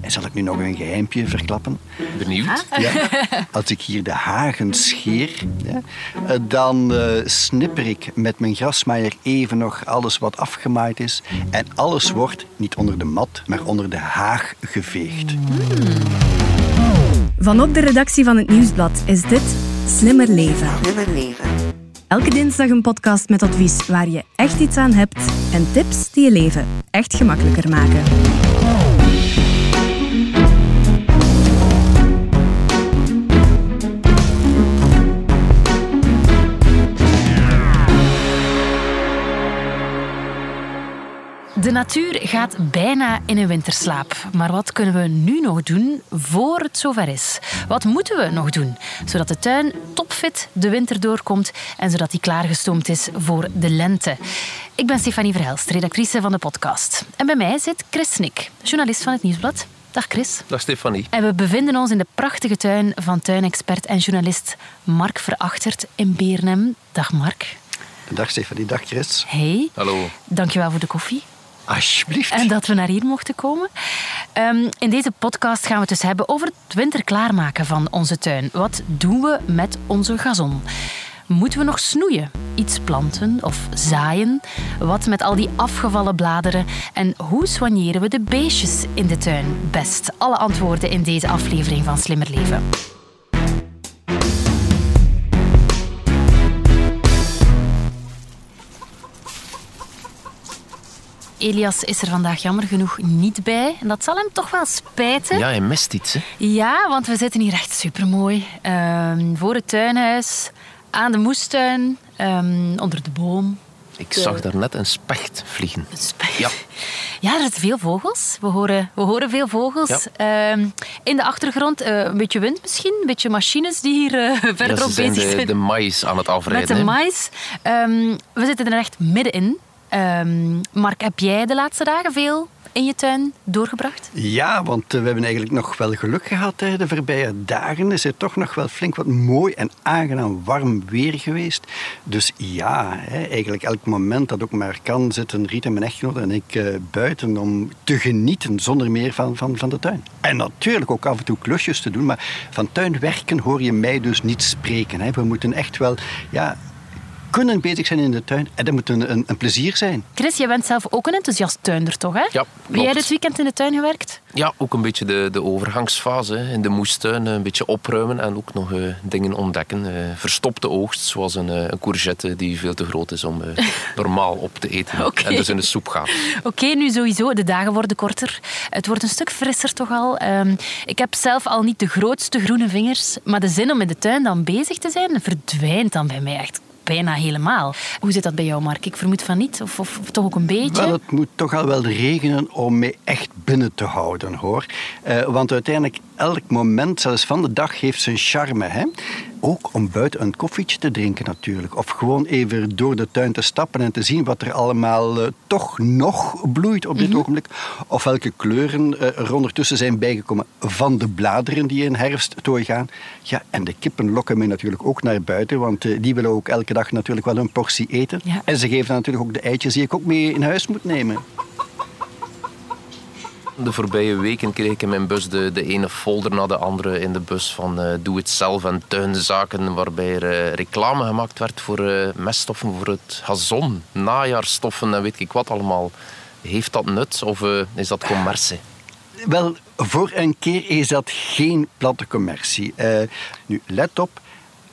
En zal ik nu nog een geheimpje verklappen? Benieuwd? Ja. Als ik hier de hagen scheer, ja, eh, dan eh, snipper ik met mijn grasmaaier even nog alles wat afgemaaid is. En alles wordt niet onder de mat, maar onder de haag geveegd. Van op de redactie van het Nieuwsblad is dit Slimmer Leven. Slimmer leven. Elke dinsdag een podcast met advies waar je echt iets aan hebt en tips die je leven echt gemakkelijker maken. De natuur gaat bijna in een winterslaap. Maar wat kunnen we nu nog doen voor het zover is? Wat moeten we nog doen, zodat de tuin topfit de winter doorkomt en zodat die klaargestoomd is voor de lente? Ik ben Stefanie Verhelst, redactrice van de podcast. En bij mij zit Chris Snik, journalist van het Nieuwsblad. Dag Chris. Dag Stefanie. En we bevinden ons in de prachtige tuin van tuinexpert en journalist Mark Verachtert in Beernem. Dag Mark. Dag Stefanie, dag Chris. Hey. Hallo. Dankjewel voor de koffie. Alsjeblieft. En dat we naar hier mochten komen. Ehm, in deze podcast gaan we het dus hebben over het winter klaarmaken van onze tuin. Wat doen we met onze gazon? Moeten we nog snoeien? Iets planten of zaaien? Wat met al die afgevallen bladeren? En hoe soigneren we de beestjes in de tuin best? Alle antwoorden in deze aflevering van Slimmer Leven. Elias is er vandaag jammer genoeg niet bij. En dat zal hem toch wel spijten. Ja, hij mist iets, hè? Ja, want we zitten hier echt supermooi. Ehm voor het tuinhuis, aan de moestuin, ehm, onder de boom. Ik zag daar net een specht vliegen. Een specht. Ja. Ja, er zitten veel vogels. We horen, we horen veel vogels. Ehm, in de achtergrond eh, een beetje wind misschien, een beetje machines die hier Ja, verderop ze zijn bezig de, zijn. de mais aan het met afrijden. de hè. mais. We zitten er echt middenin. Ehm Mark, heb jij de laatste dagen veel in je tuin doorgebracht? Ja, want eh, we hebben eigenlijk nog wel geluk gehad hè, de voorbije dagen. Is er toch nog wel flink wat mooi en aangenaam warm weer geweest. Dus ja, hè, eigenlijk elk moment dat ook maar kan, zitten Rita, mijn echtgenoot en ik eh, buiten om te genieten zonder meer van, van, van de tuin. En natuurlijk ook af en toe klusjes te doen, maar van tuinwerken hoor je mij dus niet spreken. Hè. We moeten echt wel ja, kunnen bezig zijn in de tuin en dat moet een, een, een plezier zijn. Chris, jij bent zelf ook een enthousiast tuinder, toch? Hè? Ja, Heb jij klopt. dit weekend in de tuin gewerkt? Ja, ook een beetje de, de overgangsfase. hè. In de moestuin een beetje opruimen en ook nog eh, dingen ontdekken. Eh, verstopte oogst, zoals een, eh, een courgette die veel te groot is om normaal op te eten. En dus in de soep gaat. Oké, nu sowieso. De dagen worden korter. Het wordt een stuk frisser toch al. Ehm, ik heb zelf al niet de grootste groene vingers, maar de zin om in de tuin dan bezig te zijn verdwijnt dan bij mij echt bijna helemaal. Hoe zit dat bij jou, Mark? Ik vermoed van niet, of, of, toch ook een beetje? Wel, het moet toch al wel regenen om mij echt binnen te houden, hoor. Eh, want uiteindelijk, elk moment, zelfs van de dag, heeft zijn charme. Hè? Ook om buiten een koffietje te drinken natuurlijk. Of gewoon even door de tuin te stappen en te zien wat er allemaal eh, toch nog bloeit op dit ogenblik. Of welke kleuren eh, er ondertussen zijn bijgekomen van de bladeren die in herfst gaan. Ja, en de kippen lokken mij natuurlijk ook naar buiten, want eh, die willen ook elke dag natuurlijk wel een portie eten. Ja. En ze geven natuurlijk ook de eitjes die ik ook mee in huis moet nemen. De voorbije weken kreeg ik in mijn bus de, de ene folder na de andere in de bus van eh, doe het zelf en tuinzaken, waarbij er eh, reclame gemaakt werd voor eh, meststoffen voor het gazon, najaarstoffen en weet ik wat allemaal. Heeft dat nut of is dat commercie? Wel, voor een keer is dat geen platte commercie. Nu, let op.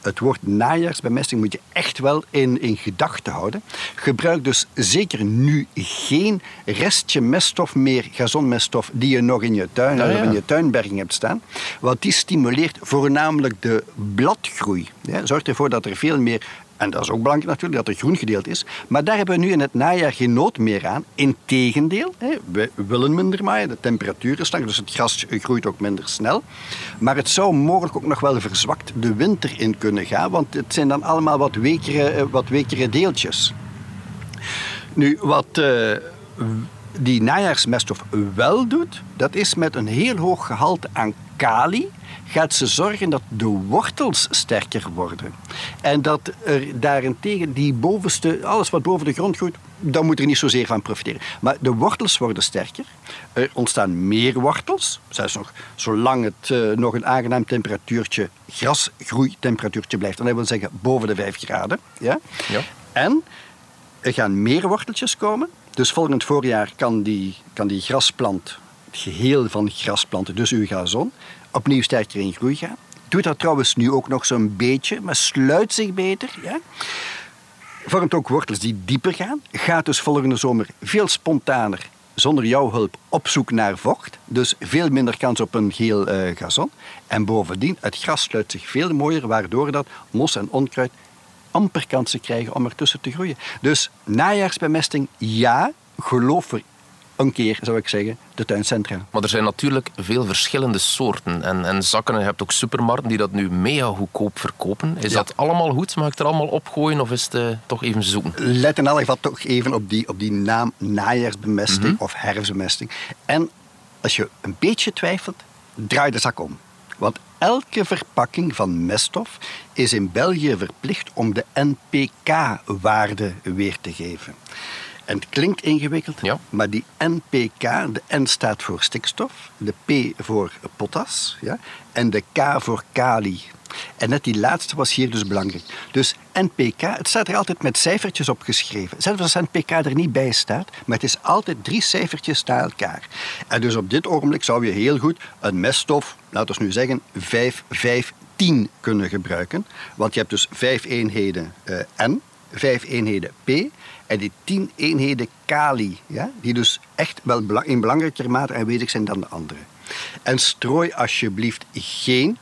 Het woord najaarsbemesting moet je echt wel in, in gedachten houden. Gebruik dus zeker nu geen restje meststof meer, gazonmeststof, die je nog in je tuin Ja, of in je tuinberging hebt staan. Want die stimuleert voornamelijk de bladgroei. Ja, zorgt ervoor dat er veel meer en dat is ook belangrijk natuurlijk, dat er groen gedeeld is. Maar daar hebben we nu in het najaar geen nood meer aan. Integendeel, we willen minder maaien, de temperatuur is dus het gras groeit ook minder snel. Maar het zou mogelijk ook nog wel verzwakt de winter in kunnen gaan, want het zijn dan allemaal wat wekere, eh, wat wekere deeltjes. Nu, wat eh, die najaarsmeststof wel doet, dat is met een heel hoog gehalte aan kali gaat ze zorgen dat de wortels sterker worden. En dat er daarentegen die bovenste, alles wat boven de grond groeit, dan moet er niet zozeer van profiteren. Maar de wortels worden sterker. Er ontstaan meer wortels. Zelfs nog, zolang het eh, nog een aangenaam temperatuurtje, grasgroeitemperatuurtje blijft. En dat wil zeggen boven de 5 graden. Ja? Ja. En er gaan meer worteltjes komen. Dus volgend voorjaar kan die, kan die grasplant, het geheel van grasplanten, dus uw gazon, opnieuw sterker in groei gaan. Doet dat trouwens nu ook nog zo'n beetje, maar sluit zich beter. Ja? Vormt ook wortels die dieper gaan. Gaat dus volgende zomer veel spontaner, zonder jouw hulp, op zoek naar vocht. Dus veel minder kans op een geel eh, gazon. En bovendien, het gras sluit zich veel mooier, waardoor dat mos en onkruid amper kansen krijgen om ertussen te groeien. Dus najaarsbemesting, ja, geloof er een keer, zou ik zeggen, de tuincentra. Maar er zijn natuurlijk veel verschillende soorten. En, en zakken, je hebt ook supermarkten die dat nu mega goedkoop verkopen. Is Ja. dat allemaal goed? Mag ik er allemaal opgooien of is het eh, toch even zoeken? Let in elk geval toch even op die, op die naam najaarsbemesting of herfstbemesting. En als je een beetje twijfelt, draai de zak om. Want elke verpakking van meststof is in België verplicht om de NPK-waarde weer te geven. En het klinkt ingewikkeld, Ja. maar die NPK, de N staat voor stikstof, de P voor potas ja, en de K voor kali. En net die laatste was hier dus belangrijk. Dus NPK, het staat er altijd met cijfertjes op geschreven. Zelfs als NPK er niet bij staat, maar het is altijd drie cijfertjes na elkaar. En dus op dit ogenblik zou je heel goed een meststof, laten we nu zeggen, 5, 5, 10 kunnen gebruiken. Want je hebt dus vijf eenheden eh, N, vijf eenheden P en die tien eenheden kali, ja, die dus echt wel in belangrijker mate aanwezig zijn dan de andere. En strooi alsjeblieft geen,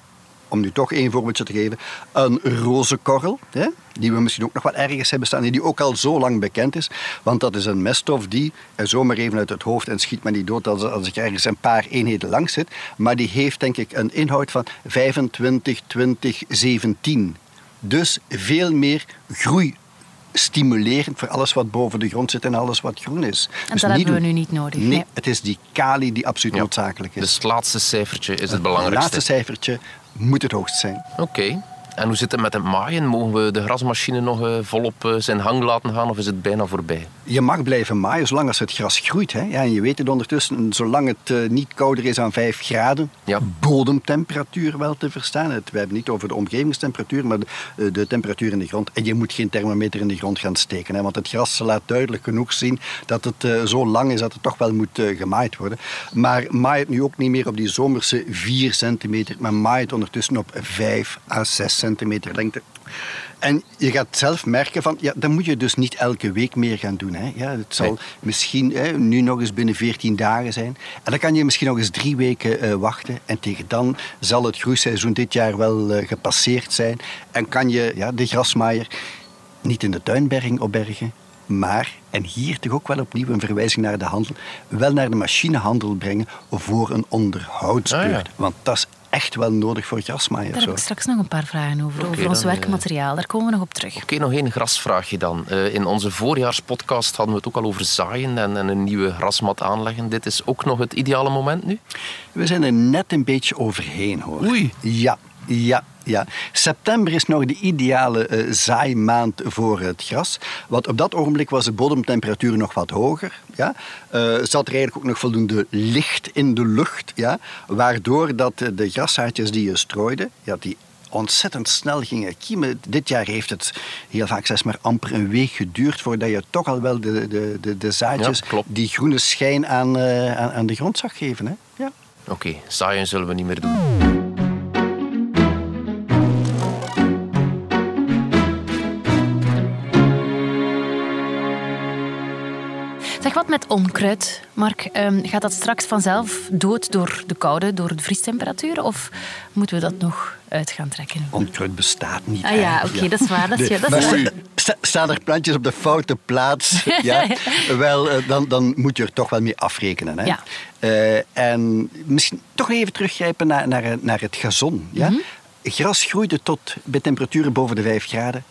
om nu toch één voorbeeldje te geven, een rozenkorrel, hè, die we misschien ook nog wel ergens hebben staan, die ook al zo lang bekend is. Want dat is een meststof die, en zomaar even uit het hoofd en schiet me niet dood als, als ik ergens een paar eenheden langs zit, maar die heeft denk ik een inhoud van 25, 20, 17. Dus veel meer groei stimulerend voor alles wat boven de grond zit en alles wat groen is. En Dus dat hebben we nu niet nodig. Nee, Nee. het is die kali die absoluut Ja. noodzakelijk is. Dus het laatste cijfertje is het het belangrijkste. laatste cijfertje moet het hoogst zijn. Oké. En hoe zit het met het maaien? Mogen we de grasmachine nog eh, volop eh, zijn gang laten gaan of is het bijna voorbij? Je mag blijven maaien zolang als het gras groeit. Hè. Ja, en je weet het ondertussen, zolang het eh, niet kouder is dan 5 graden, Ja. bodemtemperatuur wel te verstaan. Het, we hebben het niet over de omgevingstemperatuur, maar de, de temperatuur in de grond. En je moet geen thermometer in de grond gaan steken, hè, want het gras laat duidelijk genoeg zien dat het zo lang is dat het toch wel moet gemaaid worden. Maar maai het nu ook niet meer op die zomerse 4 centimeter, maar maai het ondertussen op 5 à 6 centimeter lengte. En je gaat zelf merken van, ja, dat moet je dus niet elke week meer gaan doen. Hè. Ja, het zal Nee. misschien hè, nu nog eens binnen 14 dagen zijn. En dan kan je misschien nog eens drie weken eh, wachten. En tegen dan zal het groeiseizoen dit jaar wel eh, gepasseerd zijn. En kan je ja, de grasmaaier niet in de tuinberging opbergen, maar, en hier toch ook wel opnieuw een verwijzing naar de handel, wel naar de machinehandel brengen voor een onderhoudsbeurt. Ah, ja. Want dat is echt wel nodig voor grasmaaiers. Daar heb ik straks nog een paar vragen over. Over ons dan, eh, werkmateriaal. Daar komen we nog op terug. Oké, nog één grasvraagje dan. Eh, in onze voorjaarspodcast hadden we het ook al over zaaien en, en een nieuwe grasmat aanleggen. Dit is ook nog het ideale moment nu? We zijn er net een beetje overheen, hoor. Oei. Ja, ja, ja. September is nog de ideale eh, zaaimaand voor het gras. Want op dat ogenblik was de bodemtemperatuur nog wat hoger. Ja. Eh, zat er eigenlijk ook nog voldoende licht in de lucht. Ja. Waardoor dat de graszaadjes die je strooide, ja, die ontzettend snel gingen kiemen. Dit jaar heeft het heel vaak zelfs maar amper een week geduurd voordat je toch al wel de, de, de, de zaadjes Ja, die groene schijn aan, eh, aan, aan de grond zag geven. Hè? Ja. Oké, zaaien zullen we niet meer doen. Met onkruid, Mark? Ehm, gaat dat straks vanzelf dood door de koude, door de vriestemperatuur? Of moeten we dat nog uit gaan trekken? Onkruid bestaat niet. Ah ja, oké, dat is waar. Dat is, ja, dat Maar is waar. sta- staan er plantjes op de foute plaats, ja, wel, eh, dan, dan moet je er toch wel mee afrekenen. Hè? Ja. Eh, en misschien toch even teruggrijpen naar, naar, naar het gazon. Ja? Mhm. Gras groeide tot bij temperaturen boven de 5 graden.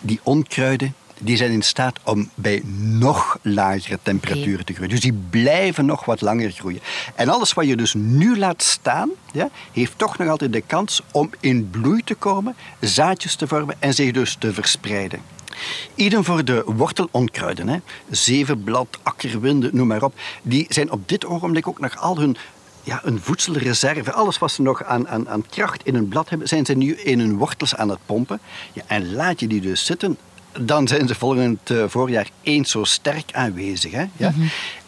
Die onkruiden die zijn in staat om bij nog lagere temperaturen te groeien. Dus die blijven nog wat langer groeien. En alles wat je dus nu laat staan, ja, heeft toch nog altijd de kans om in bloei te komen, zaadjes te vormen en zich dus te verspreiden. Idem voor de wortelonkruiden. Hè. Zevenblad, akkerwinde, noem maar op. Die zijn op dit ogenblik ook nog al hun ja, een voedselreserve. Alles wat ze nog aan, aan, aan kracht in hun blad hebben, zijn ze nu in hun wortels aan het pompen. Ja, en laat je die dus zitten, dan zijn ze volgend uh, voorjaar eens zo sterk aanwezig. Hè? Ja?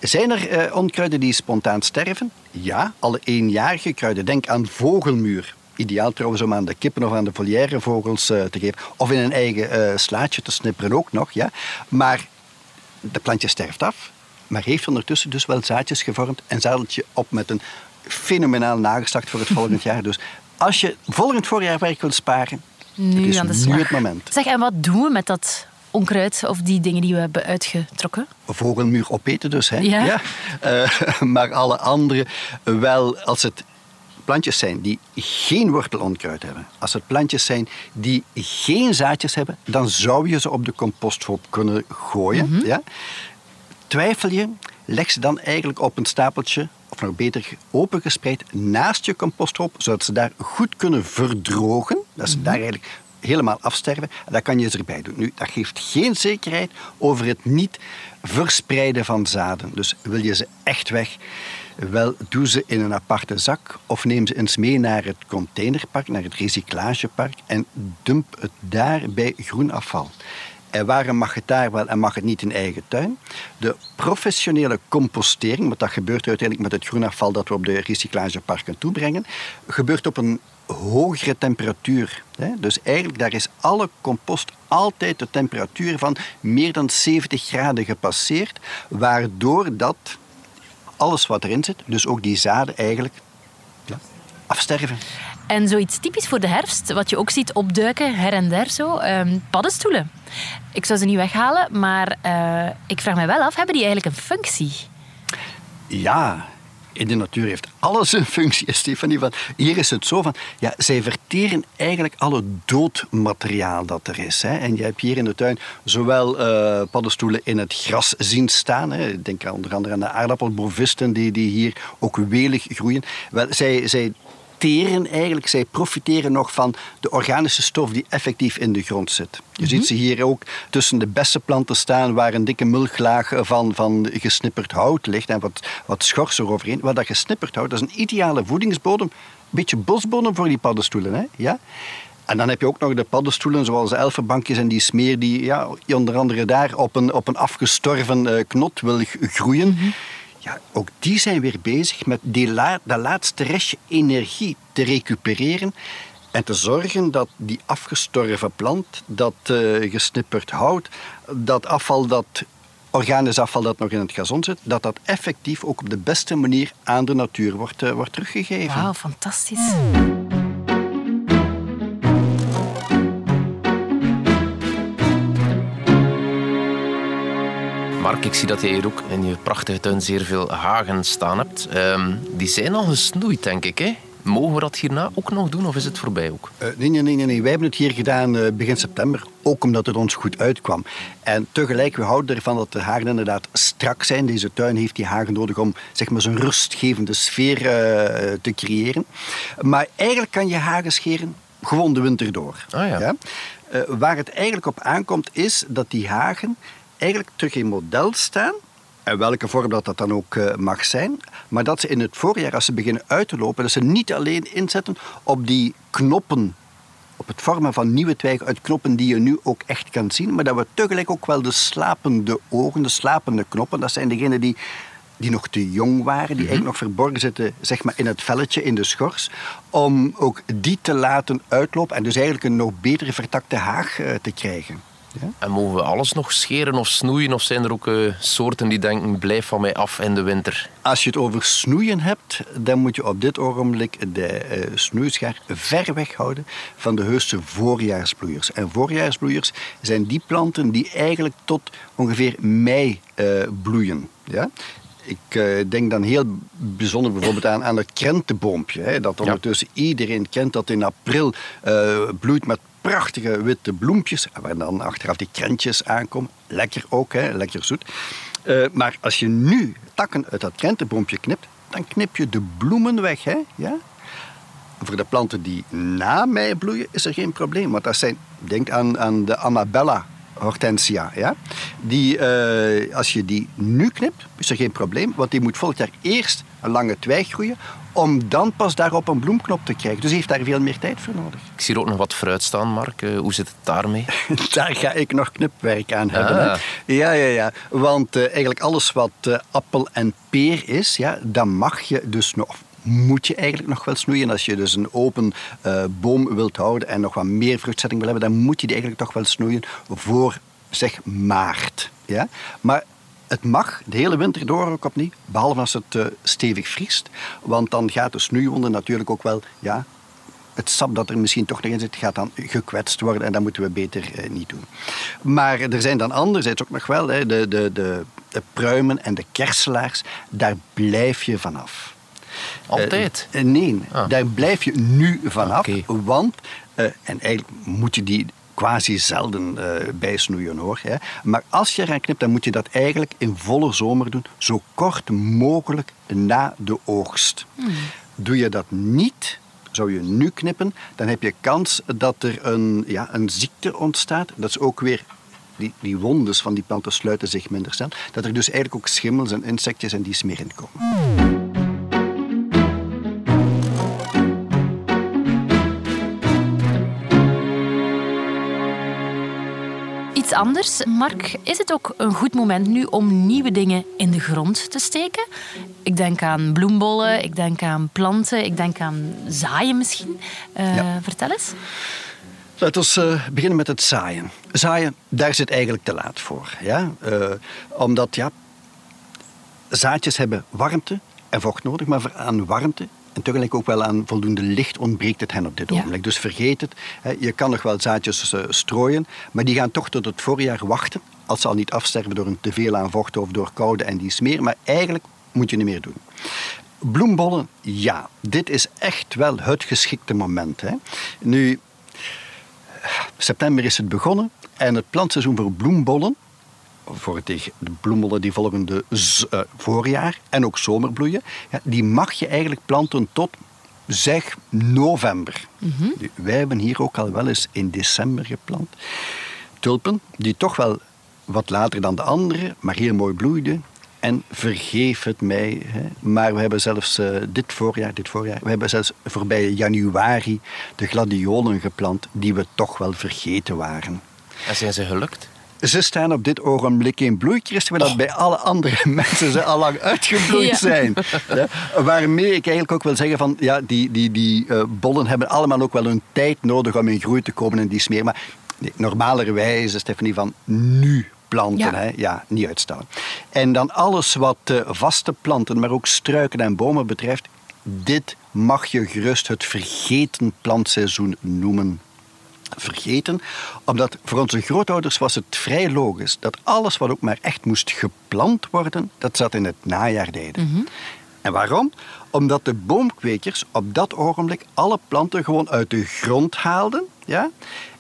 Zijn er uh, onkruiden die spontaan sterven? Ja, alle eenjarige kruiden. Denk aan vogelmuur. Ideaal trouwens om aan de kippen of aan de volière vogels uh, te geven. Of in een eigen slaatje te snipperen ook nog. Ja? Maar de plantje sterft af. Maar heeft ondertussen dus wel zaadjes gevormd en zadelt je op met een fenomenaal nageslacht voor het volgend jaar. Dus als je volgend voorjaar werk wilt sparen, nu is aan de nu slag. het moment. Zeg, en wat doen we met dat onkruid of die dingen die we hebben uitgetrokken? Vogelmuur opeten dus, hè? Ja. Eh, maar alle andere wel, als het plantjes zijn die geen wortelonkruid hebben, als het plantjes zijn die geen zaadjes hebben, dan zou je ze op de composthoop kunnen gooien. ja? Twijfel je, leg ze dan eigenlijk op een stapeltje, of nog beter opengespreid, naast je composthoop, zodat ze daar goed kunnen verdrogen. Dat ze daar eigenlijk helemaal afsterven. En dat kan je erbij doen. Nu, dat geeft geen zekerheid over het niet verspreiden van zaden. Dus wil je ze echt weg, wel, doe ze in een aparte zak of neem ze eens mee naar het containerpark, naar het recyclagepark en dump het daar bij groenafval. En waarom mag het daar wel en mag het niet in eigen tuin? De professionele compostering, want dat gebeurt uiteindelijk met het groenafval dat we op de recyclageparken toebrengen, gebeurt op een hogere temperatuur. Dus eigenlijk daar is alle compost altijd de temperatuur van meer dan 70 graden gepasseerd, waardoor dat alles wat erin zit, dus ook die zaden eigenlijk ja, afsterven. En zoiets typisch voor de herfst, wat je ook ziet opduiken her en der zo, um, paddenstoelen. Ik zou ze niet weghalen, maar uh, ik vraag me wel af, hebben die eigenlijk een functie? Ja, in de natuur heeft alles een functie, Stefanie. Van, hier is het zo van, ja, zij verteren eigenlijk alle doodmateriaal dat er is. Hè. En je hebt hier in de tuin zowel uh, paddenstoelen in het gras zien staan. Hè. Ik denk onder andere aan de aardappelbovisten die, die hier ook welig groeien. Wel, zij, zij teren eigenlijk, zij profiteren nog van de organische stof die effectief in de grond zit. Je mm -hmm. ziet ze hier ook tussen de bessenplanten staan waar een dikke mulchlaag van, van gesnipperd hout ligt en wat, wat schors eroverheen. Wat dat gesnipperd hout, dat is een ideale voedingsbodem. Een beetje bosbodem voor die paddenstoelen. Hè? Ja? En dan heb je ook nog de paddenstoelen zoals de elfenbankjes en die smeer die ja, onder andere daar op een, op een afgestorven uh, knot wil groeien. Mm -hmm. Ja, ook die zijn weer bezig met die dat laatste restje energie te recupereren en te zorgen dat die afgestorven plant, dat uh, gesnipperd hout, dat afval dat organisch afval dat nog in het gazon zit, dat dat effectief ook op de beste manier aan de natuur wordt, uh, wordt teruggegeven. Wauw, fantastisch. Ik zie dat jij hier ook in je prachtige tuin zeer veel hagen staan hebt. Um, die zijn al gesnoeid, denk ik. Hè? Mogen we dat hierna ook nog doen of is het voorbij ook? Uh, nee, nee, nee, nee. Wij hebben het hier gedaan uh, begin september, ook omdat het ons goed uitkwam. En tegelijk, we houden ervan dat de hagen inderdaad strak zijn. Deze tuin heeft die hagen nodig om zeg maar, zo'n rustgevende sfeer uh, te creëren. Maar eigenlijk kan je hagen scheren gewoon de winter door. Ah, ja. Ja? waar het eigenlijk op aankomt is dat die hagen eigenlijk terug in model staan. En welke vorm dat, dat dan ook uh, mag zijn. Maar dat ze in het voorjaar, als ze beginnen uit te lopen, dat ze niet alleen inzetten op die knoppen. Op het vormen van nieuwe twijgen uit knoppen die je nu ook echt kan zien. Maar dat we tegelijk ook wel de slapende ogen, de slapende knoppen, dat zijn degenen die, die nog te jong waren, die mm -hmm. eigenlijk nog verborgen zitten zeg maar, in het velletje, in de schors. Om ook die te laten uitlopen en dus eigenlijk een nog betere vertakte haag uh, te krijgen. Ja? En mogen we alles nog scheren of snoeien? Of zijn er ook uh, soorten die denken, blijf van mij af in de winter? Als je het over snoeien hebt, dan moet je op dit ogenblik de uh, snoeischaar ver weg houden van de heuse voorjaarsbloeiers. En voorjaarsbloeiers zijn die planten die eigenlijk tot ongeveer mei uh, bloeien. Ja? Ik denk dan heel bijzonder bijvoorbeeld aan, aan het krentenboompje. Hè, dat ondertussen ja. iedereen kent dat in april uh, bloeit met prachtige witte bloempjes. Waar dan achteraf die krentjes aankomen. Lekker ook, hè, lekker zoet. Uh, maar als je nu takken uit dat krentenboompje knipt, dan knip je de bloemen weg. Hè, ja? Voor de planten die na mei bloeien is er geen probleem. Want dat zijn, denk aan, aan de Amabella hortensia, ja, die, eh, als je die nu knipt, is er geen probleem, want die moet volgend jaar eerst een lange twijg groeien, om dan pas daarop een bloemknop te krijgen. Dus die heeft daar veel meer tijd voor nodig. Ik zie er ook nog wat fruit staan, Mark. Eh, hoe zit het daarmee? Daar ga ik nog knipwerk aan hebben. Hè? Ah. Ja, ja, ja. Want eh, eigenlijk alles wat appel en peer is, ja, dan mag je dus nog moet je eigenlijk nog wel snoeien. Als je dus een open eh, boom wilt houden en nog wat meer vruchtzetting wil hebben, dan moet je die eigenlijk toch wel snoeien voor, zeg, maart. Ja? Maar het mag de hele winter door ook opnieuw, behalve als het eh, stevig vriest. Want dan gaat de snoeiwonde natuurlijk ook wel ja, het sap dat er misschien toch nog in zit, gaat dan gekwetst worden en dat moeten we beter eh, niet doen. Maar er zijn dan anderzijds ook nog wel hè, de, de, de, de pruimen en de kerselaars, daar blijf je vanaf. Altijd. Eh, nee, Ah. daar blijf je nu vanaf, want, eh, en eigenlijk moet je die quasi zelden eh, bijsnoeien hoor. Hè. Maar als je eraan knipt, dan moet je dat eigenlijk in volle zomer doen, zo kort mogelijk na de oogst. Doe je dat niet, zou je nu knippen, dan heb je kans dat er een, ja, een ziekte ontstaat. Dat is ook weer die, die wondes van die planten sluiten zich minder snel. Dat er dus eigenlijk ook schimmels en insectjes en die meer in komen. Anders, Mark, is het ook een goed moment nu om nieuwe dingen in de grond te steken? Ik denk aan bloembollen, ik denk aan planten, ik denk aan zaaien misschien. Eh, Ja. Vertel eens. Laten we eh, beginnen met het zaaien. Zaaien, daar zit eigenlijk te laat voor. Ja? Eh, omdat ja, zaadjes hebben warmte en vocht nodig, maar aan warmte en tegelijk ook wel aan voldoende licht ontbreekt het hen op dit Ja. ogenblik. Dus vergeet het. Hè. Je kan nog wel zaadjes eh, strooien, maar die gaan toch tot het voorjaar wachten. Als ze al niet afsterven door een teveel aan vocht of door koude en die smeer. Maar eigenlijk moet je niet meer doen. Bloembollen, ja. Dit is echt wel het geschikte moment. Hè. Nu, september is het begonnen en het plantseizoen voor bloembollen, voor het, de bloembollen die volgende z- eh, voorjaar en ook zomerbloeien, ja, die mag je eigenlijk planten tot zeg november. Nu, Wij hebben hier ook al wel eens in december geplant. Tulpen, die toch wel wat later dan de andere, maar heel mooi bloeiden. En vergeef het mij, hè, maar we hebben zelfs eh, dit voorjaar, dit voorjaar, we hebben zelfs voorbij januari de gladiolen geplant die we toch wel vergeten waren. En zijn ze gelukt? Ze staan op dit ogenblik in bloei, Christen, terwijl dat bij alle andere mensen ze al lang uitgebloeid Ja. zijn. Ja, waarmee ik eigenlijk ook wil zeggen van, ja, die, die, die eh, bollen hebben allemaal ook wel hun tijd nodig om in groei te komen en die smeer. Maar nee, normalerwijze, Stephanie, van nu planten, Ja. Hè? ja, niet uitstellen. En dan alles wat eh, vaste planten, maar ook struiken en bomen betreft, dit mag je gerust het vergeten plantseizoen noemen vergeten. Omdat voor onze grootouders was het vrij logisch dat alles wat ook maar echt moest geplant worden, dat zat in het najaar deden. En waarom? Omdat de boomkwekers op dat ogenblik alle planten gewoon uit de grond haalden. Ja?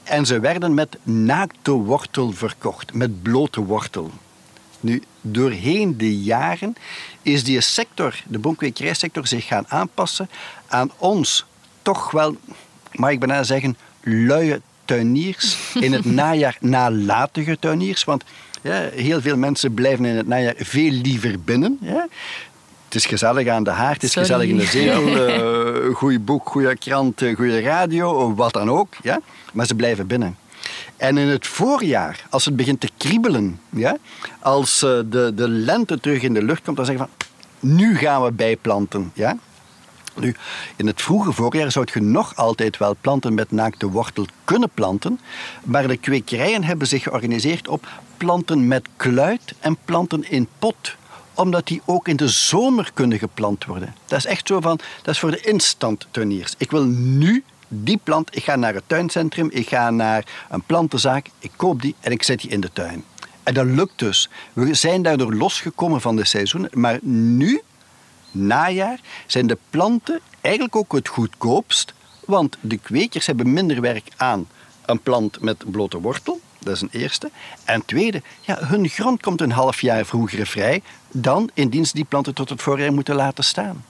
En ze werden met naakte wortel verkocht, met blote wortel. Nu, doorheen de jaren is die sector, de boomkwekerijsector, zich gaan aanpassen aan ons toch wel, mag ik bijna zeggen, luie tuiniers. In het najaar nalatige tuiniers. Want ja, heel veel mensen blijven in het najaar veel liever binnen. Ja. Het is gezellig aan de haard, het is Sorry. gezellig in de zetel. eh goeie boek, goede krant, eh, goede radio, wat dan ook. Ja. Maar ze blijven binnen. En in het voorjaar, als het begint te kriebelen, ja, als eh, de, de lente terug in de lucht komt, dan zeggen we van, nu gaan we bijplanten. Ja? Nu, in het vroege voorjaar zou je nog altijd wel planten met naakte wortel kunnen planten, maar de kwekerijen hebben zich georganiseerd op planten met kluit en planten in pot omdat die ook in de zomer kunnen geplant worden. Dat is echt zo van, dat is voor de instant tuiniers. Ik wil nu die plant, ik ga naar het tuincentrum, ik ga naar een plantenzaak, ik koop die en ik zet die in de tuin. En dat lukt dus. We zijn daardoor losgekomen van de seizoenen, maar nu najaar zijn de planten eigenlijk ook het goedkoopst, want de kwekers hebben minder werk aan een plant met blote wortel. Dat is een eerste. En tweede, ja, hun grond komt een half jaar vroeger vrij dan indien ze die planten tot het voorjaar moeten laten staan.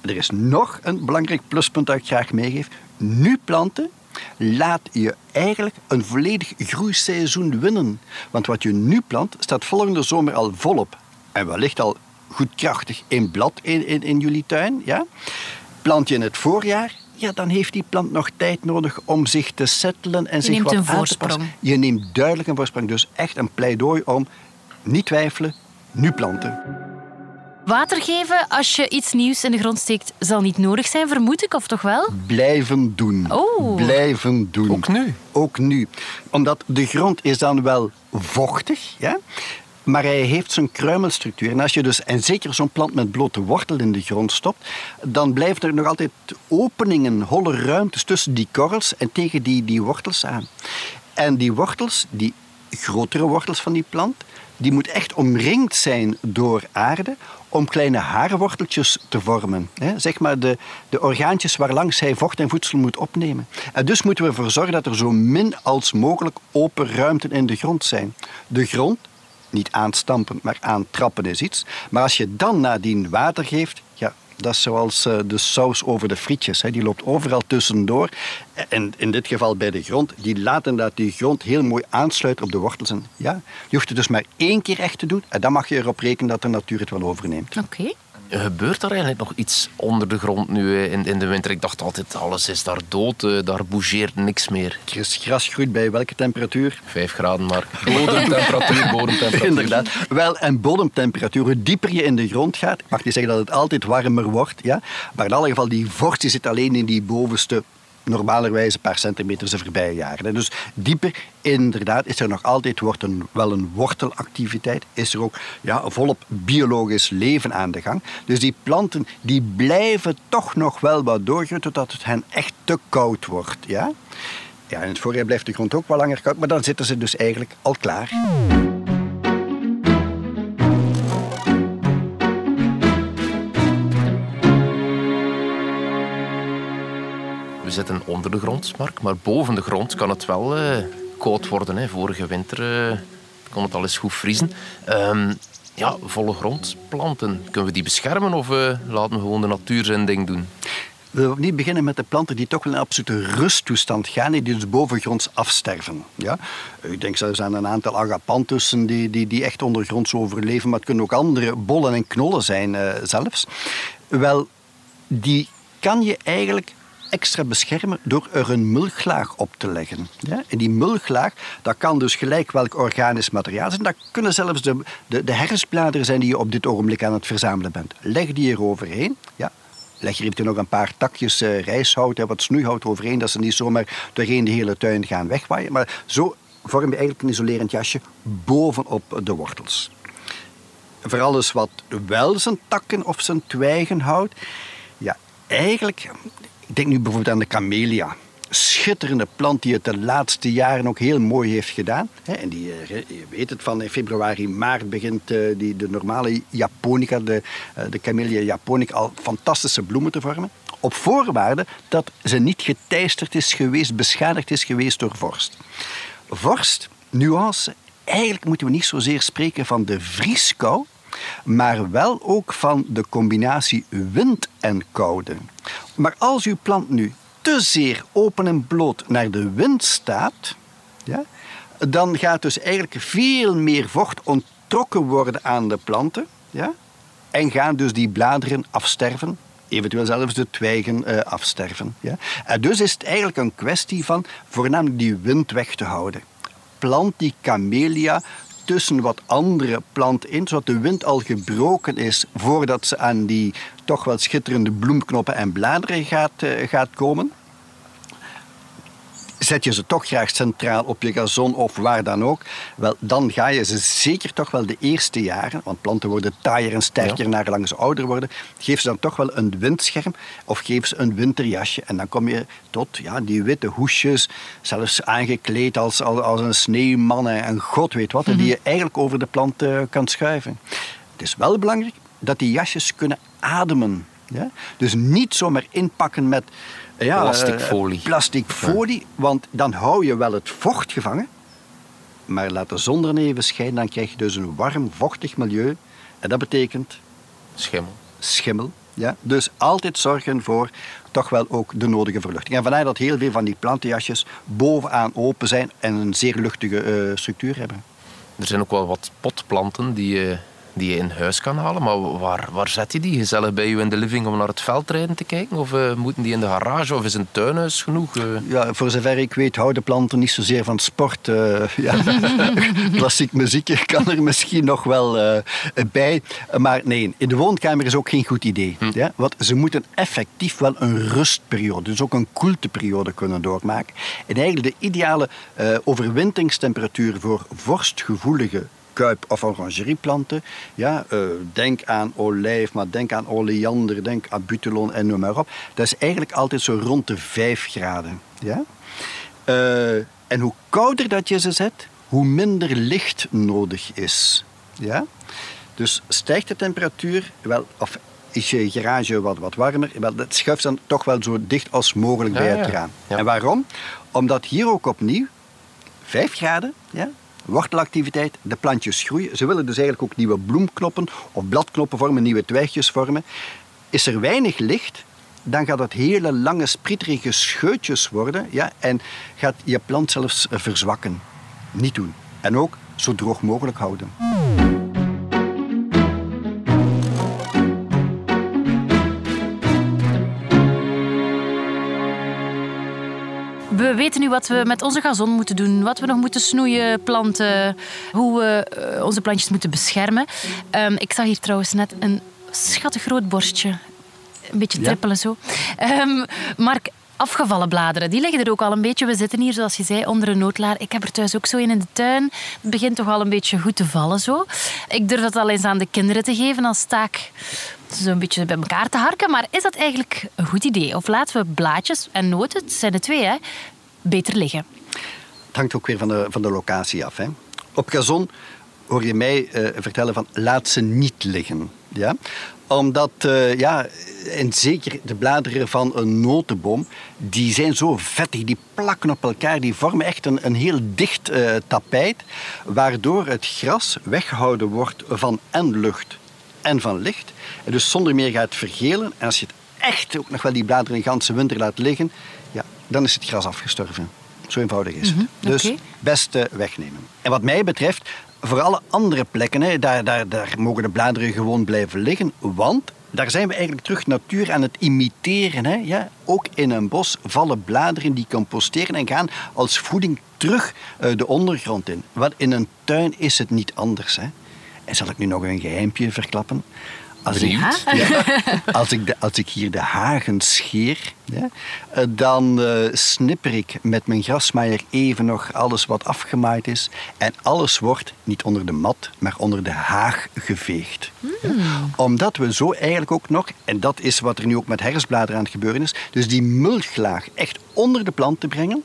Er is nog een belangrijk pluspunt dat ik graag meegeef. Nu planten, laat je eigenlijk een volledig groeiseizoen winnen. Want wat je nu plant, staat volgende zomer al volop. En wellicht al goed krachtig in blad in, in, in jullie tuin. Ja? Plant je in het voorjaar, ja, dan heeft die plant nog tijd nodig om zich te settelen en Je zich neemt wat een aan te passen. Je neemt duidelijk een voorsprong. Dus echt een pleidooi om niet twijfelen, nu planten. Water geven als je iets nieuws in de grond steekt zal niet nodig zijn, vermoed ik, of toch wel? Blijven doen. Oh. Blijven doen. Ook nu? Ook nu. Omdat de grond is dan wel vochtig, ja? Maar hij heeft zijn kruimelstructuur. En, als je dus, en zeker zo'n plant met blote wortel in de grond stopt, dan blijven er nog altijd openingen, holle ruimtes tussen die korrels en tegen die, die wortels aan. En die wortels, die grotere wortels van die plant, die moet echt omringd zijn door aarde om kleine haarworteltjes te vormen. Hè? Zeg maar de, de orgaantjes waarlangs hij vocht en voedsel moet opnemen. En dus moeten we ervoor zorgen dat er zo min als mogelijk open ruimten in de grond zijn. De grond, niet aanstampen, maar aantrappen is iets. Maar als je dan nadien water geeft, ja, dat is zoals eh, de saus over de frietjes. Hè. Die loopt overal tussendoor. En in dit geval bij de grond. Die laten dat die grond heel mooi aansluiten op de wortels. En ja, je hoeft het dus maar één keer echt te doen. En dan mag je erop rekenen dat de natuur het wel overneemt. Oké. Gebeurt er eigenlijk nog iets onder de grond nu in, in de winter? Ik dacht altijd, alles is daar dood, eh, daar bougeert niks meer. Gras, gras groeit bij welke temperatuur? Vijf graden maar. Bodemtemperatuur, bodemtemperatuur. Inderdaad. Wel, en bodemtemperatuur, hoe dieper je in de grond gaat, mag niet zeggen dat het altijd warmer wordt, ja, maar in alle geval, die vorst zit alleen in die bovenste normalerwijze een paar centimeter de voorbije jaren. Dus dieper, inderdaad, is er nog altijd wordt een, wel een wortelactiviteit. Is er ook ja, volop biologisch leven aan de gang. Dus die planten die blijven toch nog wel wat doorgroeien totdat het hen echt te koud wordt. Ja? Ja, in het voorjaar blijft de grond ook wel langer koud, maar dan zitten ze dus eigenlijk al klaar. Zitten onder de grond, Mark, maar boven de grond kan het wel eh, koud worden. Hè. Vorige winter eh, kon het al eens goed vriezen. Ehm, ja, volle grond planten. Kunnen we die beschermen of eh, laten we gewoon de natuur zijn ding doen? We niet beginnen met de planten die toch wel in een absolute rusttoestand gaan, die dus bovengronds afsterven. Ja? Ik denk zelfs aan een aantal agapantussen die, die, die echt ondergronds overleven, maar het kunnen ook andere bollen en knollen zijn zelfs. Wel, die kan je eigenlijk extra beschermen door er een mulchlaag op te leggen. Ja? En die mulchlaag, dat kan dus gelijk welk organisch materiaal zijn. Dat kunnen zelfs de, de, de zijn die je op dit ogenblik aan het verzamelen bent. Leg die er overheen. Ja? Leg er eventueel nog een paar takjes eh, wat snoeihout overheen, dat ze niet zomaar doorheen de hele tuin gaan wegwaaien. Maar zo vorm je eigenlijk een isolerend jasje bovenop de wortels. Voor alles wat wel zijn takken of zijn twijgen houdt, ja, eigenlijk, denk nu bijvoorbeeld aan de camellia. Schitterende plant die het de laatste jaren ook heel mooi heeft gedaan. En die, eh, je weet het, van in februari, maart begint eh, die, de normale japonica, de, eh, de japonica, al fantastische bloemen te vormen. Op voorwaarde dat ze niet geteisterd is geweest, beschadigd is geweest door vorst. Vorst, nuance, eigenlijk moeten we niet zozeer spreken van de vrieskou, maar wel ook van de combinatie wind en koude. Maar als uw plant nu te zeer open en bloot naar de wind staat, ja, dan gaat dus eigenlijk veel meer vocht onttrokken worden aan de planten. Ja, en gaan dus die bladeren afsterven. Eventueel zelfs de twijgen eh, afsterven. Ja. En dus is het eigenlijk een kwestie van voornamelijk die wind weg te houden. Plant die camellia tussen wat andere planten in, zodat de wind al gebroken is voordat ze aan die toch wel schitterende bloemknoppen en bladeren gaat, eh, gaat komen. Zet je ze toch graag centraal op je gazon of waar dan ook, wel, dan ga je ze zeker toch wel de eerste jaren, want planten worden taaier en sterker Ja. ze ouder worden, geef ze dan toch wel een windscherm of geef ze een winterjasje. En dan kom je tot ja, die witte hoesjes, zelfs aangekleed als, als, als een sneeuwman en god weet wat, die je eigenlijk over de plant eh, kan schuiven. Het is wel belangrijk dat die jasjes kunnen ademen. Ja? Dus niet zomaar inpakken met ja, Plastic eh, folie. plastic folie, want dan hou je wel het vocht gevangen. Maar laat de zon er even schijnen, dan krijg je dus een warm, vochtig milieu. En dat betekent Schimmel. schimmel Ja? Dus altijd zorgen voor toch wel ook de nodige verluchting. En vandaar dat heel veel van die plantenjasjes bovenaan open zijn en een zeer luchtige eh, structuur hebben. Er zijn ook wel wat potplanten die je, die je in huis kan halen. Maar waar, waar zet je die? Gezellig bij je in de living om naar het veldrijden te kijken? Of eh, moeten die in de garage? Of is een tuinhuis genoeg? Eh, Ja, voor zover ik weet houden planten niet zozeer van sport. eh, ja. Klassiek muziek kan er misschien nog wel eh, bij. Maar nee, in de woonkamer is ook geen goed idee. Ja? Want ze moeten effectief wel een rustperiode, dus ook een koelteperiode kunnen doormaken. En eigenlijk de ideale eh overwinteringstemperatuur voor vorstgevoelige kuip- of orangerieplanten. Ja, eh, denk aan olijf, maar denk aan oleander, denk aan butylon en noem maar op. Dat is eigenlijk altijd zo rond de 5 graden. Ja? Eh, en hoe kouder dat je ze zet, hoe minder licht nodig is. Ja? Dus stijgt de temperatuur, wel, of is je garage wat, wat warmer, wel, dat schuift dan toch wel zo dicht als mogelijk bij het ja. raam. Ja. En waarom? Omdat hier ook opnieuw 5 graden, ja, wortelactiviteit, de plantjes groeien. Ze willen dus eigenlijk ook nieuwe bloemknoppen of bladknoppen vormen, nieuwe twijgjes vormen. Is er weinig licht, dan gaat het hele lange, sprieterige scheutjes worden ja, en gaat je plant zelfs eh, verzwakken. Niet doen. En ook zo droog mogelijk houden. We weten nu wat we met onze gazon moeten doen, wat we nog moeten snoeien, planten, hoe we eh, onze plantjes moeten beschermen. Ehm, ik zag hier trouwens net een schattig groot borstje. Een beetje Ja. trippelen zo. Ehm, Mark, afgevallen bladeren, die liggen er ook al een beetje. We zitten hier, zoals je zei, onder een noodlaar. Ik heb er thuis ook zo een in de tuin. Het begint toch al een beetje goed te vallen zo. Ik durf dat al eens aan de kinderen te geven als taak zo'n beetje bij elkaar te harken. Maar is dat eigenlijk een goed idee? Of laten we blaadjes en noten, het zijn de twee, hè, beter liggen? Het hangt ook weer van de, van de locatie af. Hè. Op gazon hoor je mij eh, vertellen van laat ze niet liggen. Ja? Omdat, eh, ja, en zeker de bladeren van een notenboom, die zijn zo vettig, die plakken op elkaar, die vormen echt een, een heel dicht eh, tapijt, waardoor het gras weggehouden wordt van en lucht en van licht. En dus zonder meer gaat vergelen. En als je het echt ook nog wel die bladeren een ganse winter laat liggen, dan is het gras afgestorven. Zo eenvoudig is het. Dus oké. best eh, wegnemen. En wat mij betreft, voor alle andere plekken, hè, daar, daar, daar mogen de bladeren gewoon blijven liggen. Want daar zijn we eigenlijk terug natuur aan het imiteren. Hè, ja. Ook in een bos vallen bladeren die composteren en gaan als voeding terug eh, de ondergrond in. Want in een tuin is het niet anders. Hè. En zal ik nu nog een geheimpje verklappen? Als ik, ja, als, ik de, als ik hier de hagen scheer, ja, eh, dan eh, snipper ik met mijn grasmaaier even nog alles wat afgemaaid is. En alles wordt niet onder de mat, maar onder de haag geveegd. Ja. Omdat we zo eigenlijk ook nog, en dat is wat er nu ook met herfstbladeren aan het gebeuren is, dus die mulchlaag echt onder de plant te brengen.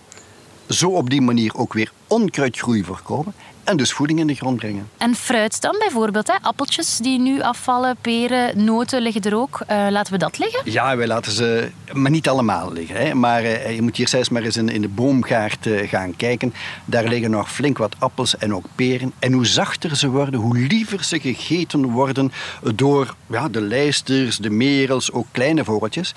Zo op die manier ook weer onkruidgroei voorkomen en dus voeding in de grond brengen. En fruit dan bijvoorbeeld, hè? appeltjes die nu afvallen, peren, noten liggen er ook. Eh, laten we dat liggen? Ja, wij laten ze, maar niet allemaal liggen. Hè. Maar eh, je moet hier zelfs maar eens in, in de boomgaard eh, gaan kijken. Daar liggen nog flink wat appels en ook peren. En hoe zachter ze worden, hoe liever ze gegeten worden door ja, de lijsters, de merels, ook kleine vogeltjes.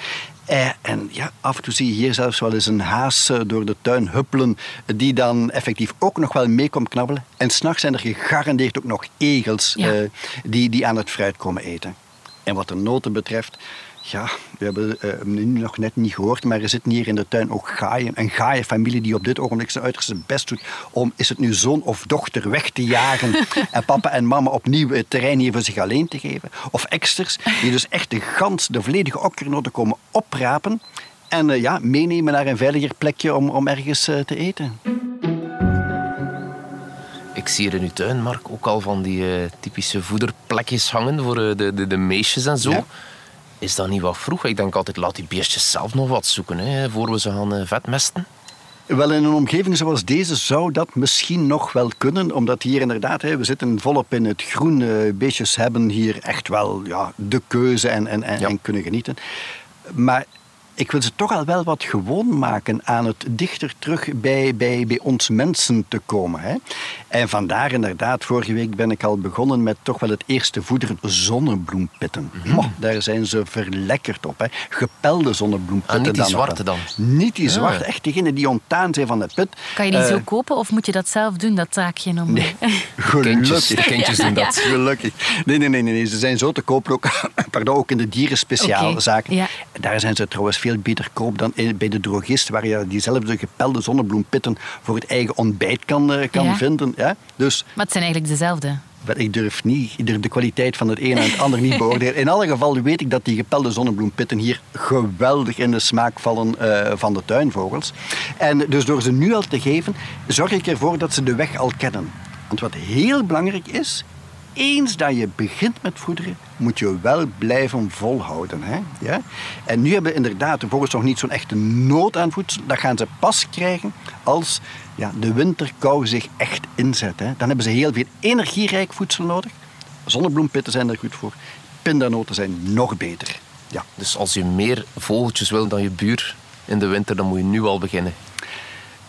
Eh, en ja, af en toe zie je hier zelfs wel eens een haas eh, door de tuin huppelen, die dan effectief ook nog wel mee komt knabbelen. En s'nachts zijn er gegarandeerd ook nog egels Ja. eh, die, die aan het fruit komen eten. En wat de noten betreft, ja, we hebben eh, nu nog net niet gehoord, maar er zitten hier in de tuin ook gaaien. Een gaaienfamilie die op dit ogenblik zijn uiterste best doet om, is het nu zoon of dochter, weg te jagen en papa en mama opnieuw het terrein hier voor zich alleen te geven. Of eksters, die dus echt de gans, de volledige okkernoten komen oprapen en eh, ja, meenemen naar een veiliger plekje om, om ergens eh, te eten. Ik zie hier in uw tuin, Mark, ook al van die eh, typische voederplekjes hangen voor eh, de, de, de meisjes en zo. Ja. Is dat niet wat vroeg? Ik denk altijd, laat die beestjes zelf nog wat zoeken, hè, voor we ze gaan eh, vetmesten. Wel, in een omgeving zoals deze zou dat misschien nog wel kunnen, omdat hier inderdaad, hè, we zitten volop in het groen. beestjes hebben hier echt wel ja, de keuze en, en, en, Ja. en kunnen genieten. Maar ik wil ze toch al wel wat gewoon maken aan het dichter terug bij, bij, bij ons mensen te komen. Hè. En vandaar inderdaad, vorige week ben ik al begonnen met toch wel het eerste voederen zonnebloempitten. Mhm. daar zijn ze verlekkerd op. Hè. Gepelde zonnebloempitten. Ah, niet die dan zwarte dan? Niet die Ja. zwarte, echt diegenen die onttaan zijn van de pit. Kan je die Eh, zo kopen of moet je dat zelf doen, dat taakje? Om... Nee, Kindjes, gelukkig. de kindjes doen dat. Gelukkig. Nee, nee, nee, nee, nee. Ze zijn zo te koop ook, pardon, ook in de dierenspeciaalzaken. Oké, ja. Daar zijn ze trouwens veel beter koop dan in- bij de drogist, waar je diezelfde gepelde zonnebloempitten voor het eigen ontbijt kan, eh, kan Ja. vinden. Ja? Dus Maar het zijn eigenlijk dezelfde. ik durf, niet, ik durf de kwaliteit van het een en het ander niet beoordelen. In alle gevallen weet ik dat die gepelde zonnebloempitten hier geweldig in de smaak vallen eh, van de tuinvogels. En dus door ze nu al te geven, zorg ik ervoor dat ze de weg al kennen. Want wat heel belangrijk is, eens dat je begint met voederen, moet je wel blijven volhouden. Hè? Ja? En nu hebben inderdaad de vogels nog niet zo'n echte nood aan voedsel. Dat gaan ze pas krijgen als ja, de winterkou zich echt inzet. Hè? Dan hebben ze heel veel energierijk voedsel nodig. Zonnebloempitten zijn er goed voor. Pindanoten zijn nog beter. Ja. Dus als je meer vogeltjes wil dan je buur in de winter, dan moet je nu al beginnen.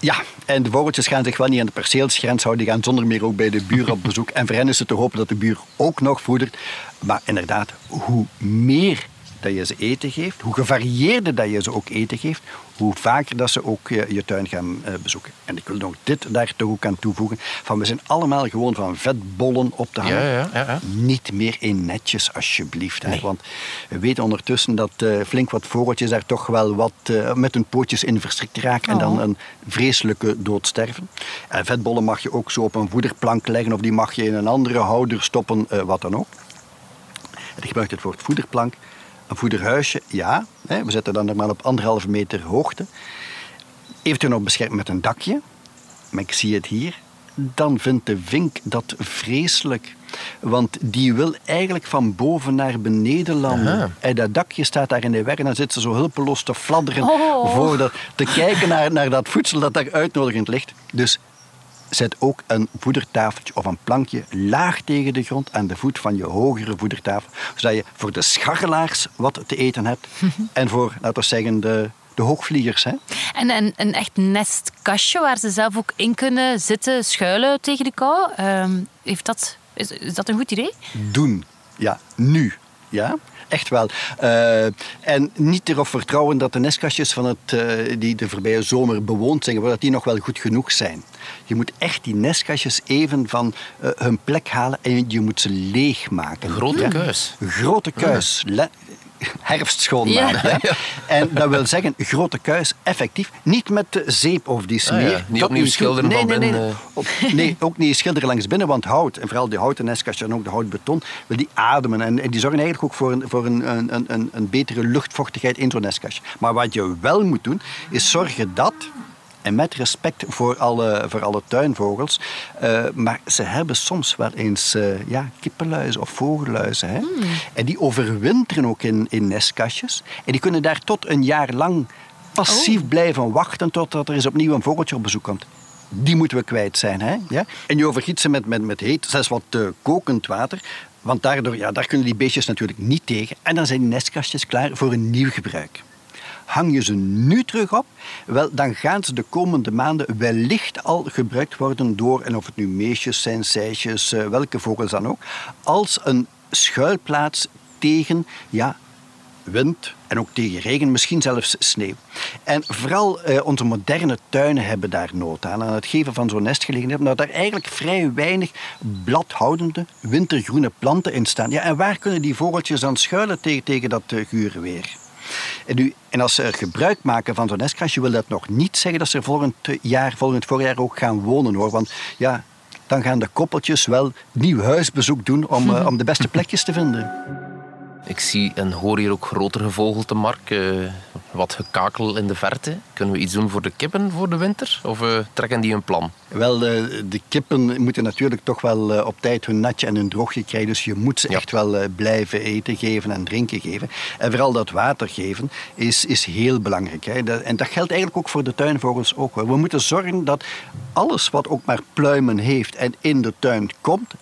Ja, en de vogeltjes gaan zich wel niet aan de perceelsgrens houden. Die gaan zonder meer ook bij de buur op bezoek. En voor hen is het te hopen dat de buur ook nog voedert. Maar inderdaad, hoe meer dat je ze eten geeft, hoe gevarieerder dat je ze ook eten geeft, hoe vaker dat ze ook eh, je tuin gaan eh, bezoeken. En ik wil nog dit daar toch ook aan toevoegen. Van we zijn allemaal gewoon van vetbollen op te hangen. Ja, ja, ja, ja. Niet meer in netjes, alsjeblieft. Hè? Want we weten ondertussen dat eh, flink wat vogeltjes daar toch wel wat met hun pootjes in verstrikt raken en dan Oh. een vreselijke dood sterven. En vetbollen mag je ook zo op een voederplank leggen of die mag je in een andere houder stoppen, eh, wat dan ook. En ik gebruik het woord voederplank. Een voederhuisje, ja. Hè, we zetten dan normaal op anderhalve meter hoogte. Eventueel nog beschermd met een dakje. Maar ik zie het hier. Dan vindt de vink dat vreselijk. Want die wil eigenlijk van boven naar beneden landen. Aha. En dat dakje staat daar in de weg en dan zit ze zo hulpeloos te fladderen. Oh. Voor dat, te kijken naar, naar dat voedsel dat daar uitnodigend ligt. Dus zet ook een voedertafeltje of een plankje laag tegen de grond aan de voet van je hogere voedertafel. Zodat je voor de scharrelaars wat te eten hebt. en voor, laten we zeggen, de, de hoogvliegers. Hè? En een, een echt nestkastje waar ze zelf ook in kunnen zitten, schuilen tegen de kou. Ehm, heeft dat, is, is dat een goed idee? doen. Ja, nu. Ja, echt wel. Eh, en niet erop vertrouwen dat de nestkastjes van het, eh, die de voorbije zomer bewoond zijn, dat die nog wel goed genoeg zijn. Je moet echt die nestkastjes even van eh, hun plek halen en je moet ze leegmaken. Een grote Ja? grote kuis. Le- herfst schoonmaken. Ja. hè. En dat wil zeggen, grote kuis, effectief. Niet met zeep of die smeer. Ah ja, niet opnieuw schilderen nee, van nee, binnen, nee. eh. Op- nee, ook niet schilderen langs binnen, want hout, en vooral die houten nestkastjes en ook de houtbeton, wil die ademen. En, en die zorgen eigenlijk ook voor, een, voor een, een, een, een betere luchtvochtigheid in zo'n nestkastje. Maar wat je wel moet doen, is zorgen dat, en met respect voor alle, voor alle tuinvogels, eh, maar ze hebben soms wel eens eh, ja, kippenluizen of vogelluizen. Hè? En die overwinteren ook in, in nestkastjes. En die kunnen daar tot een jaar lang passief blijven wachten totdat er eens opnieuw een vogeltje op bezoek komt. Die moeten we kwijt zijn. Hè? Ja? En je overgiet ze met, met, met heet, zelfs wat eh, kokend water. Want daardoor, ja, daar kunnen die beestjes natuurlijk niet tegen. En dan zijn die nestkastjes klaar voor een nieuw gebruik. Hang je ze nu terug op, wel, dan gaan ze de komende maanden wellicht al gebruikt worden door, en of het nu meesjes zijn, sijsjes, eh, welke vogels dan ook, als een schuilplaats tegen ja, wind en ook tegen regen, misschien zelfs sneeuw. En vooral eh, onze moderne tuinen hebben daar nood aan, aan het geven van zo'n nestgelegenheid, omdat daar eigenlijk vrij weinig bladhoudende wintergroene planten in staan. Ja, en waar kunnen die vogeltjes dan schuilen tegen, tegen dat eh, gure weer? En, nu, en als ze er gebruik maken van zo'n nestkastje, wil dat nog niet zeggen dat ze er volgend jaar, volgend voorjaar ook gaan wonen hoor. Want ja, dan gaan de koppeltjes wel nieuw huisbezoek doen om, eh, om de beste plekjes te vinden. Ik zie en hoor hier ook grotere gevogelte, Mark. Eh, wat gekakel in de verte. Kunnen we iets doen voor de kippen voor de winter? Of eh, trekken die een plan? Wel, eh, de kippen moeten natuurlijk toch wel eh, op tijd hun natje en hun droogje krijgen. Dus je moet ze Ja. echt wel blijven eten geven en drinken geven. En vooral dat water geven is, is heel belangrijk. Hè. En dat geldt eigenlijk ook voor de tuinvogels ook wel. We moeten zorgen dat alles wat ook maar pluimen heeft en in de tuin komt,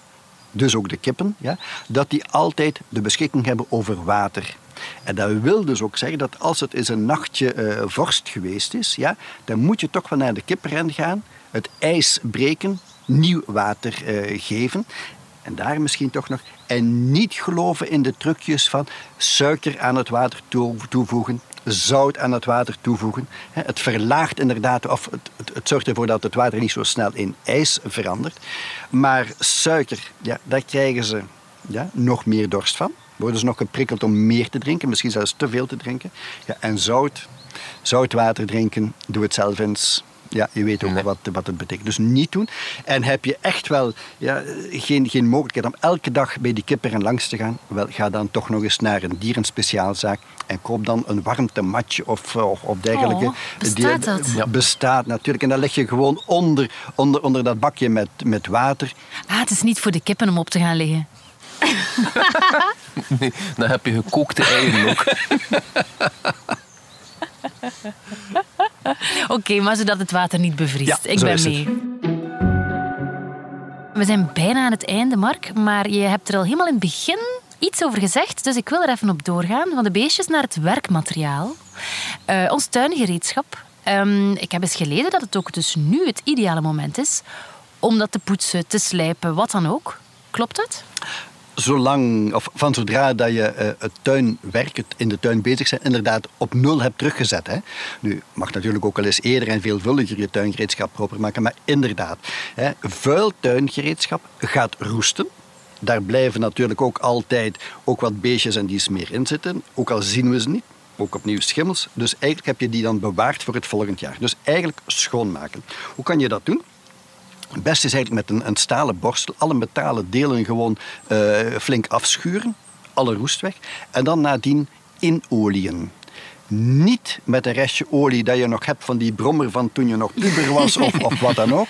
dus ook de kippen, ja, dat die altijd de beschikking hebben over water. En dat wil dus ook zeggen dat als het eens een nachtje eh, vorst geweest is, ja, dan moet je toch wel naar de kippenren gaan, het ijs breken, nieuw water eh, geven. En daar misschien toch nog. En niet geloven in de trucjes van suiker aan het water toe- toevoegen, zout aan het water toevoegen. Het verlaagt inderdaad, of het, het, zorgt ervoor dat het water niet zo snel in ijs verandert. Maar suiker, ja, daar krijgen ze ja, nog meer dorst van. Worden ze nog geprikkeld om meer te drinken, misschien zelfs te veel te drinken. Ja, en zout, zoutwater drinken, doe het zelf eens. Ja, je weet ook Nee. wat, wat het betekent. Dus niet doen. En heb je echt wel ja, geen, geen mogelijkheid om elke dag bij die kipperen langs te gaan, wel, ga dan toch nog eens naar een dierenspeciaalzaak en koop dan een warmtematje of, of, of dergelijke. Oh, bestaat dat? Ja. Bestaat natuurlijk. En dan leg je gewoon onder, onder, onder dat bakje met, met water. Ah, het is niet voor de kippen om op te gaan liggen. Nee, dan heb je gekookte eieren ook. Oké, maar zodat het water niet bevriest. Ja, Ik ben het. mee. We zijn bijna aan het einde, Mark. Maar je hebt er al helemaal in het begin iets over gezegd. Dus ik wil er even op doorgaan. Van de beestjes naar het werkmateriaal. Eh, ons tuingereedschap. Ehm, ik heb eens gelezen dat het ook dus nu het ideale moment is om dat te poetsen, te slijpen, wat dan ook. Klopt dat? Zolang, of van zodra dat je eh, het tuinwerk, het in de tuin bezig zijn, inderdaad op nul hebt teruggezet. Hè. Nu, mag natuurlijk ook wel eens eerder en veelvuldiger je tuingereedschap proper maken, maar inderdaad, hè, vuil tuingereedschap gaat roesten. Daar blijven natuurlijk ook altijd ook wat beestjes en die meer in zitten, ook al zien we ze niet. Ook opnieuw schimmels. Dus eigenlijk heb je die dan bewaard voor het volgend jaar. Dus eigenlijk schoonmaken. Hoe kan je dat doen? Het beste is eigenlijk met een, een stalen borstel alle metalen delen gewoon eh, flink afschuren, alle roest weg, en dan nadien inolieën. Niet met een restje olie dat je nog hebt van die brommer van toen je nog puber was of, of wat dan ook.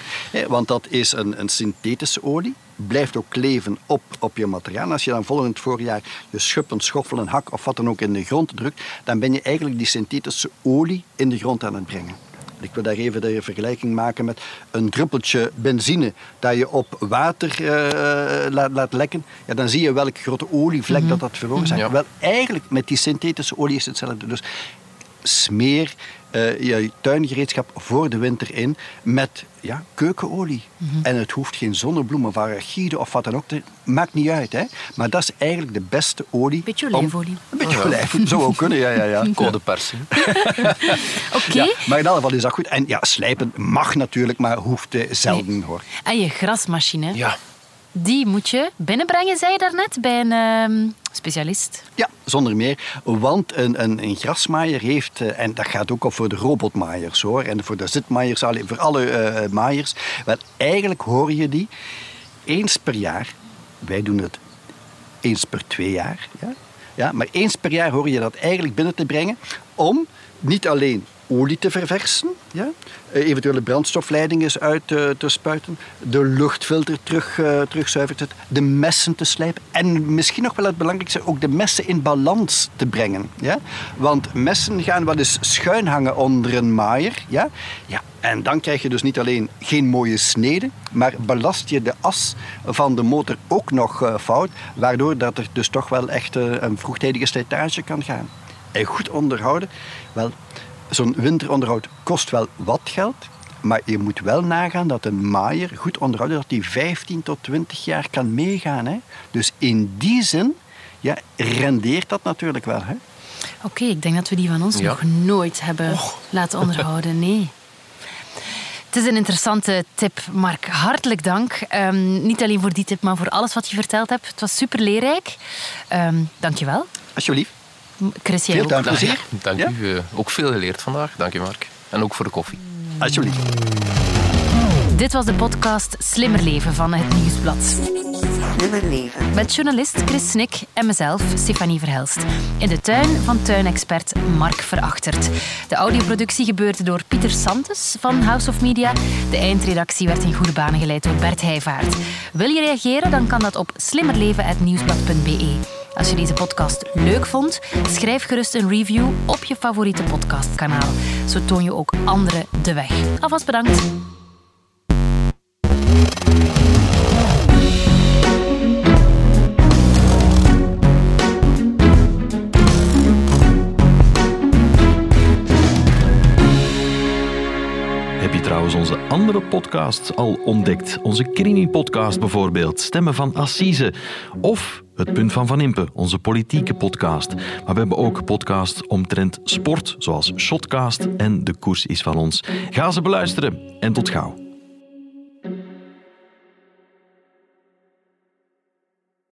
Want dat is een, een synthetische olie. Blijft ook kleven op, op je materiaal. Als je dan volgend voorjaar je schub, een schoffel, hak of wat dan ook in de grond drukt, dan ben je eigenlijk die synthetische olie in de grond aan het brengen. Ik wil daar even de vergelijking maken met een druppeltje benzine dat je op water eh, laat, laat lekken. Ja, dan zie je welke grote olievlek dat dat veroorzaakt. Wel, eigenlijk met die synthetische olie is hetzelfde. Dus smeer eh, je tuingereedschap voor de winter in met ja, keukenolie. En het hoeft geen zonnebloemen of arachide of wat dan ook. te- Maakt niet uit, hè. Maar dat is eigenlijk de beste olie. Beetje om- olijfolie. Een beetje olijfolie, zou ook kunnen, ja, ja, ja. Code persing. Oké. Ja, maar in alle geval is dat goed. En ja, slijpen mag natuurlijk, maar hoeft eh, zelden hoor. En je grasmachine, Ja. Die moet je binnenbrengen, zei je daarnet, bij een ehm, specialist. Ja, zonder meer. Want een, een, een grasmaaier heeft, eh, en dat gaat ook al voor de robotmaaiers hoor, en voor de zitmaaiers, voor alle eh, maaiers. Wel, eigenlijk hoor je die eens per jaar. Wij doen het eens per twee jaar. Ja? Ja, maar eens per jaar hoor je dat eigenlijk binnen te brengen om niet alleen olie te verversen, ja? eh, eventuele brandstofleidingen uit te spuiten, de luchtfilter terug, eh, terugzuiver te zetten, de messen te slijpen en misschien nog wel het belangrijkste, ook de messen in balans te brengen. Ja? Want messen gaan wel eens schuin hangen onder een maaier. Ja? Ja, en dan krijg je dus niet alleen geen mooie sneden, maar belast je de as van de motor ook nog eh, fout, waardoor dat er dus toch wel echt een vroegtijdige slijtage kan gaan. En goed onderhouden, wel, zo'n winteronderhoud kost wel wat geld, maar je moet wel nagaan dat een maaier goed onderhouden, dat die 15 tot 20 jaar kan meegaan. Hè? Dus in die zin ja, rendeert dat natuurlijk wel. Hè? Oké, ik denk dat we die van ons Ja. nog nooit hebben laten onderhouden. Nee. Het is een interessante tip, Mark. Hartelijk dank. Ehm, niet alleen voor die tip, maar voor alles wat je verteld hebt. Het was super leerrijk. Ehm dank je wel. Alsjeblieft. Chris, jij Veel. Plezier. Dank Ja? u. eh, Ook veel geleerd vandaag. Dank u, Mark. En ook voor de koffie. Alsjeblieft. Dit was de podcast Slimmer Leven van het Nieuwsblad. Slimmer leven. Met journalist Chris Snik en mezelf, Stefanie Verhelst. In de tuin van tuinexpert Mark Verachtert. De audioproductie gebeurde door Pieter Santes van House of Media. De eindredactie werd in goede banen geleid door Bert Heijvaart. Wil je reageren, dan kan dat op slimmerleven.nieuwsblad.be. Als je deze podcast leuk vond, schrijf gerust een review op je favoriete podcastkanaal. Zo toon je ook anderen de weg. Alvast bedankt. Heb je trouwens onze andere podcasts al ontdekt. Onze Krimi-podcast bijvoorbeeld, Stemmen van Assise. Of het Punt van Van Impe, onze politieke podcast. Maar we hebben ook podcasts omtrent sport, zoals Shotcast en De Koers is van ons. Ga ze beluisteren en tot gauw.